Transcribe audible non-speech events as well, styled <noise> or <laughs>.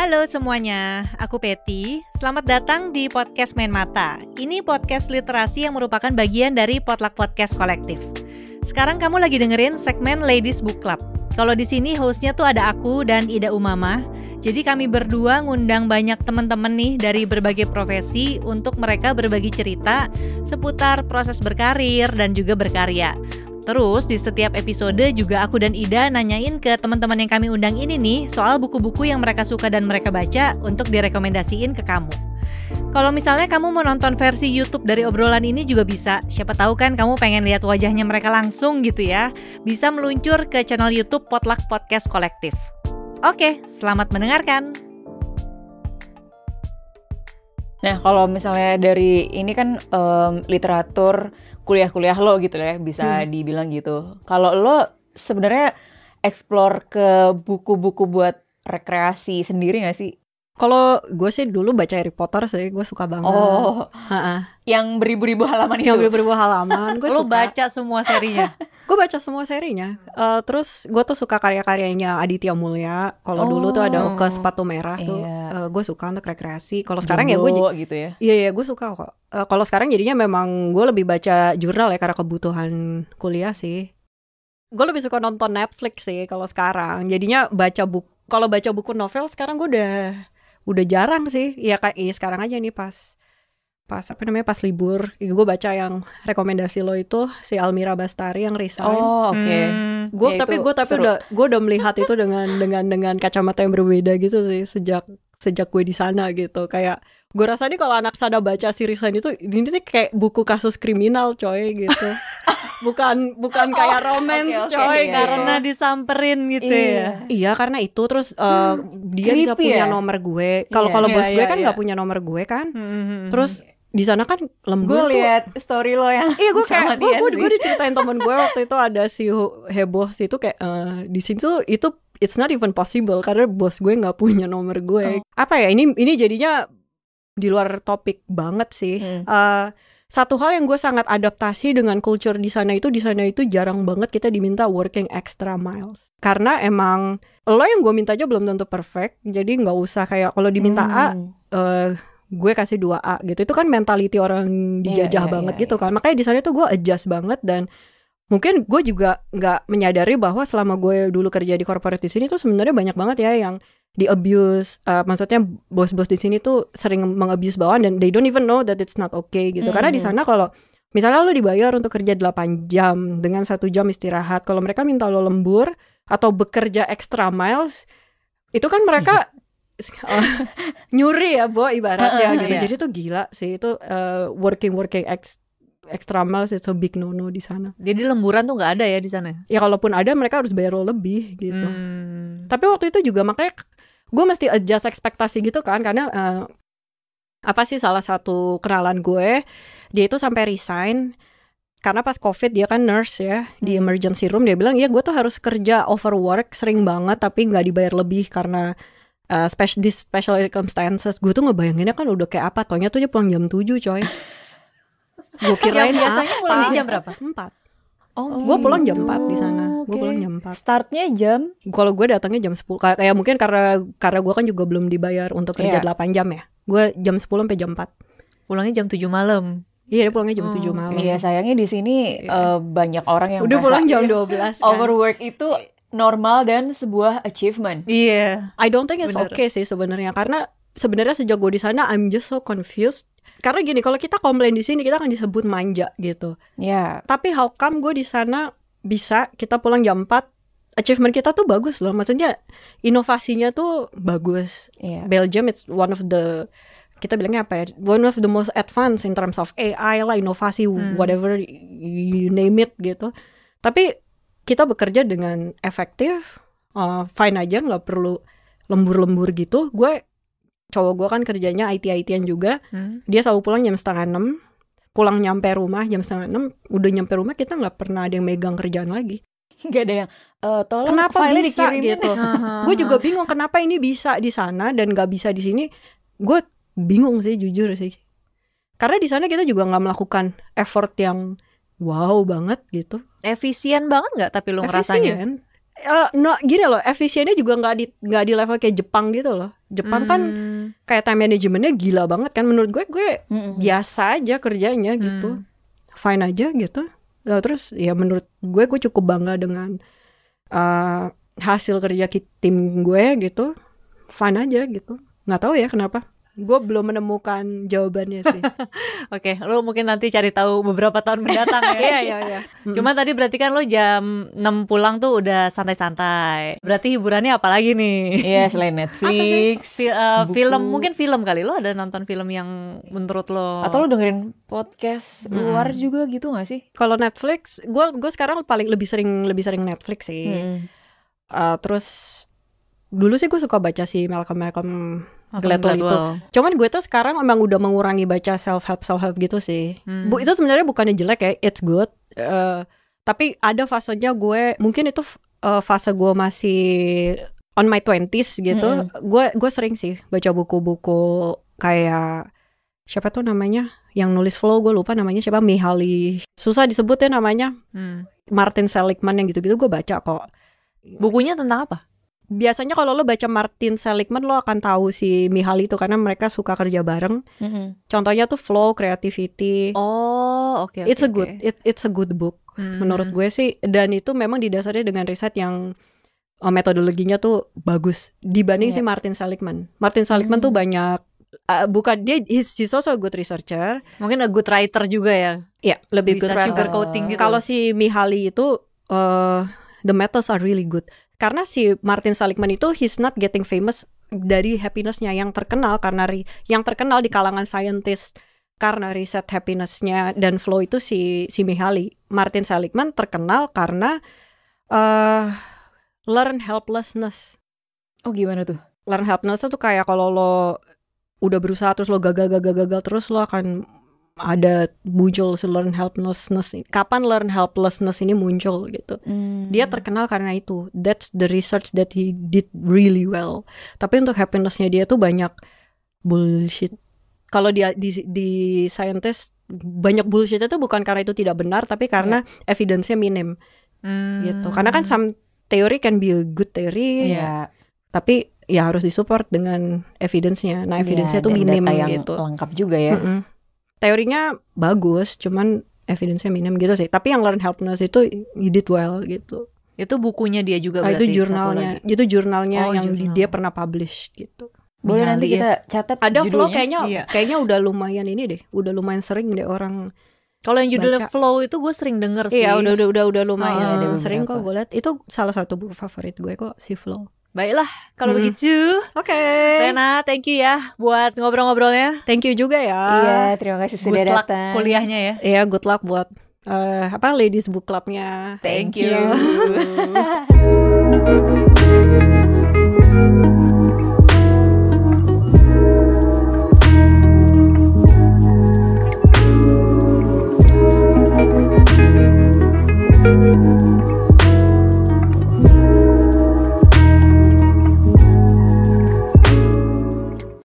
Halo semuanya, aku Peti. Selamat datang di podcast Main Mata. Ini podcast literasi yang merupakan bagian dari Potluck Podcast Kolektif. Sekarang kamu lagi dengerin segmen Ladies Book Club. Kalau di sini hostnya tuh ada aku dan Ida Umama. Jadi kami berdua ngundang banyak teman-teman nih dari berbagai profesi untuk mereka berbagi cerita seputar proses berkarir dan juga berkarya. Terus di setiap episode juga aku dan Ida nanyain ke teman-teman yang kami undang ini nih soal buku-buku yang mereka suka dan mereka baca untuk direkomendasiin ke kamu. Kalau misalnya kamu mau nonton versi YouTube dari obrolan ini juga bisa. Siapa tahu kan kamu pengen lihat wajahnya mereka langsung gitu ya. Bisa meluncur ke channel YouTube Potluck Podcast Kolektif. Oke, selamat mendengarkan. Nah, kalau misalnya dari ini kan um, literatur kuliah-kuliah lo gitu ya, bisa hmm. dibilang gitu. Kalau lo sebenarnya explore ke buku-buku buat rekreasi sendiri gak sih? Kalau gue sih dulu baca Harry Potter sih, gue suka banget. Oh, Ha-ha. yang beribu-ribu halaman itu. Yang beribu-ribu halaman. Gue Lo <laughs> baca semua serinya. <laughs> gue baca semua serinya. Uh, terus gue tuh suka karya-karyanya Aditya Mulya. Kalau oh. dulu tuh ada ke sepatu merah tuh. Iya. Uh, gue suka untuk rekreasi. Kalau sekarang ya gue gitu ya. Iya iya gue suka kok. Uh, Kalau sekarang jadinya memang gue lebih baca jurnal ya karena kebutuhan kuliah sih. Gue lebih suka nonton Netflix sih kalau sekarang. Jadinya baca buku. Kalau baca buku novel sekarang gue udah udah jarang sih. Ya kayak iya, sekarang aja nih pas pas apa namanya pas libur. Gue baca yang rekomendasi lo itu si Almira Bastari yang resign. Oh oke. Okay. hmm, gue ya, tapi gue tapi seru. udah gue udah melihat itu dengan dengan dengan kacamata yang berbeda gitu sih sejak sejak gue di sana gitu. Kayak gue rasa nih kalau anak sana baca si resign itu ini nih kayak buku kasus kriminal coy gitu <laughs> bukan bukan kayak romance okay, okay, coy okay, karena okay. disamperin gitu iya. ya iya karena itu terus uh, dia Creepy bisa punya ya? nomor gue kalau yeah. kalau bos yeah, gue kan nggak yeah. punya nomor gue kan hmm, hmm, hmm terus di sana kan lembur gue lihat story lo yang iya gue kayak gue gue gue diceritain temen gue waktu itu ada si heboh sih itu kayak uh, di sini tuh itu it's not even possible karena bos gue nggak punya nomor gue oh. apa ya ini ini jadinya di luar topik banget sih hmm. uh, satu hal yang gue sangat adaptasi dengan culture di sana itu di sana itu jarang banget kita diminta working extra miles. Karena emang lo yang gue minta aja belum tentu perfect jadi nggak usah kayak kalau diminta hmm. A uh, gue kasih dua A gitu. Itu kan mentality orang dijajah yeah, yeah, banget yeah, gitu kan. Makanya di sana tuh gue adjust banget dan mungkin gue juga nggak menyadari bahwa selama gue dulu kerja di corporate di sini tuh sebenarnya banyak banget ya yang di abuse uh, maksudnya bos-bos di sini tuh sering mengabuse bawahan dan they don't even know that it's not okay gitu mm. karena di sana kalau misalnya lo dibayar untuk kerja 8 jam dengan satu jam istirahat kalau mereka minta lo lembur atau bekerja extra miles itu kan mereka uh, <laughs> nyuri ya bo ibaratnya gitu yeah. jadi tuh gila sih itu uh, working working ex extra miles itu big no no di sana. Jadi lemburan tuh nggak ada ya di sana? Ya kalaupun ada mereka harus bayar lo lebih gitu. Hmm. Tapi waktu itu juga makanya gue mesti adjust ekspektasi gitu kan karena uh, apa sih salah satu kenalan gue dia itu sampai resign karena pas covid dia kan nurse ya hmm. di emergency room dia bilang ya gue tuh harus kerja overwork sering banget tapi nggak dibayar lebih karena uh, special this special circumstances gue tuh ngebayanginnya kan udah kayak apa tonya tuh dia pulang jam 7 coy <laughs> gue kirain biasanya pulangnya jam berapa? Empat. Oh, gue pulang jam 4 di sana. Okay. Gue pulang jam 4. Startnya jam? Kalau gue datangnya jam 10. Kayak, kayak mungkin karena karena gue kan juga belum dibayar untuk kerja yeah. 8 jam ya. Gue jam 10 sampai jam 4. Pulangnya jam 7 malam. Iya, dia pulangnya jam oh. 7 malam. Iya, sayangnya di sini yeah. uh, banyak orang yang udah pulang jam 12. Kan? Overwork itu normal dan sebuah achievement. Iya. Yeah. I don't think it's Bener. okay sih sebenarnya karena sebenarnya sejak gue di sana I'm just so confused karena gini kalau kita komplain di sini kita akan disebut manja gitu ya yeah. tapi how come gue di sana bisa kita pulang jam 4 achievement kita tuh bagus loh maksudnya inovasinya tuh bagus yeah. Belgium it's one of the kita bilangnya apa ya one of the most advanced in terms of AI lah inovasi hmm. whatever you name it gitu tapi kita bekerja dengan efektif uh, fine aja nggak perlu lembur-lembur gitu gue cowok gue kan kerjanya IT ITan juga. Hmm. dia selalu pulang jam setengah enam. Pulang nyampe rumah jam setengah enam udah nyampe rumah kita nggak pernah ada yang megang kerjaan lagi. Nggak ada yang uh, tolong kenapa bisa gitu? <laughs> Gue juga bingung kenapa ini bisa di sana dan nggak bisa di sini. Gue bingung sih jujur sih. Karena di sana kita juga nggak melakukan effort yang wow banget gitu. Efisien banget nggak tapi lu ngerasanya eh, no, gini loh, efisiennya juga nggak di nggak di level kayak Jepang gitu loh. Jepang kan Hmm. kayak time managementnya gila banget kan. Menurut gue gue Mm-mm. biasa aja kerjanya gitu, fine aja gitu. Nah, terus ya menurut gue gue cukup bangga dengan eh, hasil kerja tim gue gitu, fine aja gitu. Nggak tahu ya kenapa. Gue belum menemukan jawabannya sih. <laughs> Oke, lo mungkin nanti cari tahu beberapa tahun mendatang ya. <laughs> Iya iya iya. Cuma tadi berarti kan lo jam 6 pulang tuh udah santai-santai. Berarti hiburannya apa lagi nih? Iya selain <laughs> Netflix Fi- eh, buku. film mungkin film kali lo ada nonton film yang menurut lo atau lo dengerin podcast luar juga gitu gak sih? Kalau Netflix, gue gue sekarang paling lebih sering lebih sering Netflix sih. Mm-mm. Uh, terus dulu sih gue suka baca si Malcolm Malcolm Gladwell itu. Cuman gue tuh sekarang emang udah mengurangi baca self help self help gitu sih. Hmm. Bu itu sebenarnya bukannya jelek ya, it's good. Uh, tapi ada fasenya gue, mungkin itu uh, fase gue masih on my twenties gitu. Gue gue sering sih baca buku-buku kayak siapa tuh namanya yang nulis flow gue lupa namanya siapa Mihaly susah disebut ya namanya Hmm. Martin Seligman yang gitu-gitu gue baca kok Bukunya tentang apa? Biasanya kalau lo baca Martin Seligman lo akan tahu si Mihaly itu karena mereka suka kerja bareng. Mm-mm. Contohnya tuh flow, creativity. Oh, oke it's oke, a good, oke. it- it's a good book Hmm. menurut gue sih. Dan itu memang didasari dengan riset yang uh, metodologinya tuh bagus dibanding Iya. si Martin Seligman. Martin Seligman Hmm. tuh banyak uh, bukan dia he's, he's also a good researcher. Mungkin a good writer juga ya. Iya, lebih Bisa good sugar writer. coating gitu. Kalau si Mihaly itu uh, the methods are really good. Karena si Martin Seligman itu he's not getting famous dari happinessnya yang terkenal karena ri- yang terkenal di kalangan scientist karena riset happinessnya dan flow itu si si Mihaly. Martin Seligman terkenal karena uh, learn helplessness. Oh gimana tuh? Learn helplessness itu kayak kalau lo udah berusaha terus lo gagal gagal gagal terus lo akan ada muncul si learn helplessness. Kapan learn helplessness ini muncul gitu. Dia terkenal karena itu. That's the research that he did really well. Tapi untuk happinessnya dia tuh banyak bullshit. Kalau dia di di scientist banyak bullshit itu bukan karena itu tidak benar tapi karena evidence-nya minim Hmm. gitu. Karena kan some theory can be a good theory, Iya. tapi ya harus disupport dengan evidence-nya. Nah, evidence-nya Iya, tuh minim data yang gitu. lengkap juga ya. Mm-mm. Teorinya bagus, cuman evidence-nya minim gitu sih. Tapi yang learn helplessness itu you did well gitu. Itu bukunya dia juga Ah, berarti. itu satu jurnalnya, lagi. itu jurnalnya Oh, yang di- jurnal. dia pernah publish gitu. Boleh nanti ya. kita catat Ada flow kayaknya Iya. kayaknya udah lumayan ini deh, udah lumayan sering deh orang. Kalau yang judulnya baca. Flow itu gue sering denger sih. Iya, udah udah udah udah lumayan Oh, ada sering kok gue liat. Itu salah satu buku favorit gue kok si Flow. Baiklah, kalau Hmm. begitu. Oke. Rena, thank you ya buat ngobrol-ngobrolnya. Thank you juga ya. Iya, terima kasih sudah Good luck kuliahnya ya. Iya, good luck buat eh, apa Ladies Book Clubnya. Thank you. you. <laughs>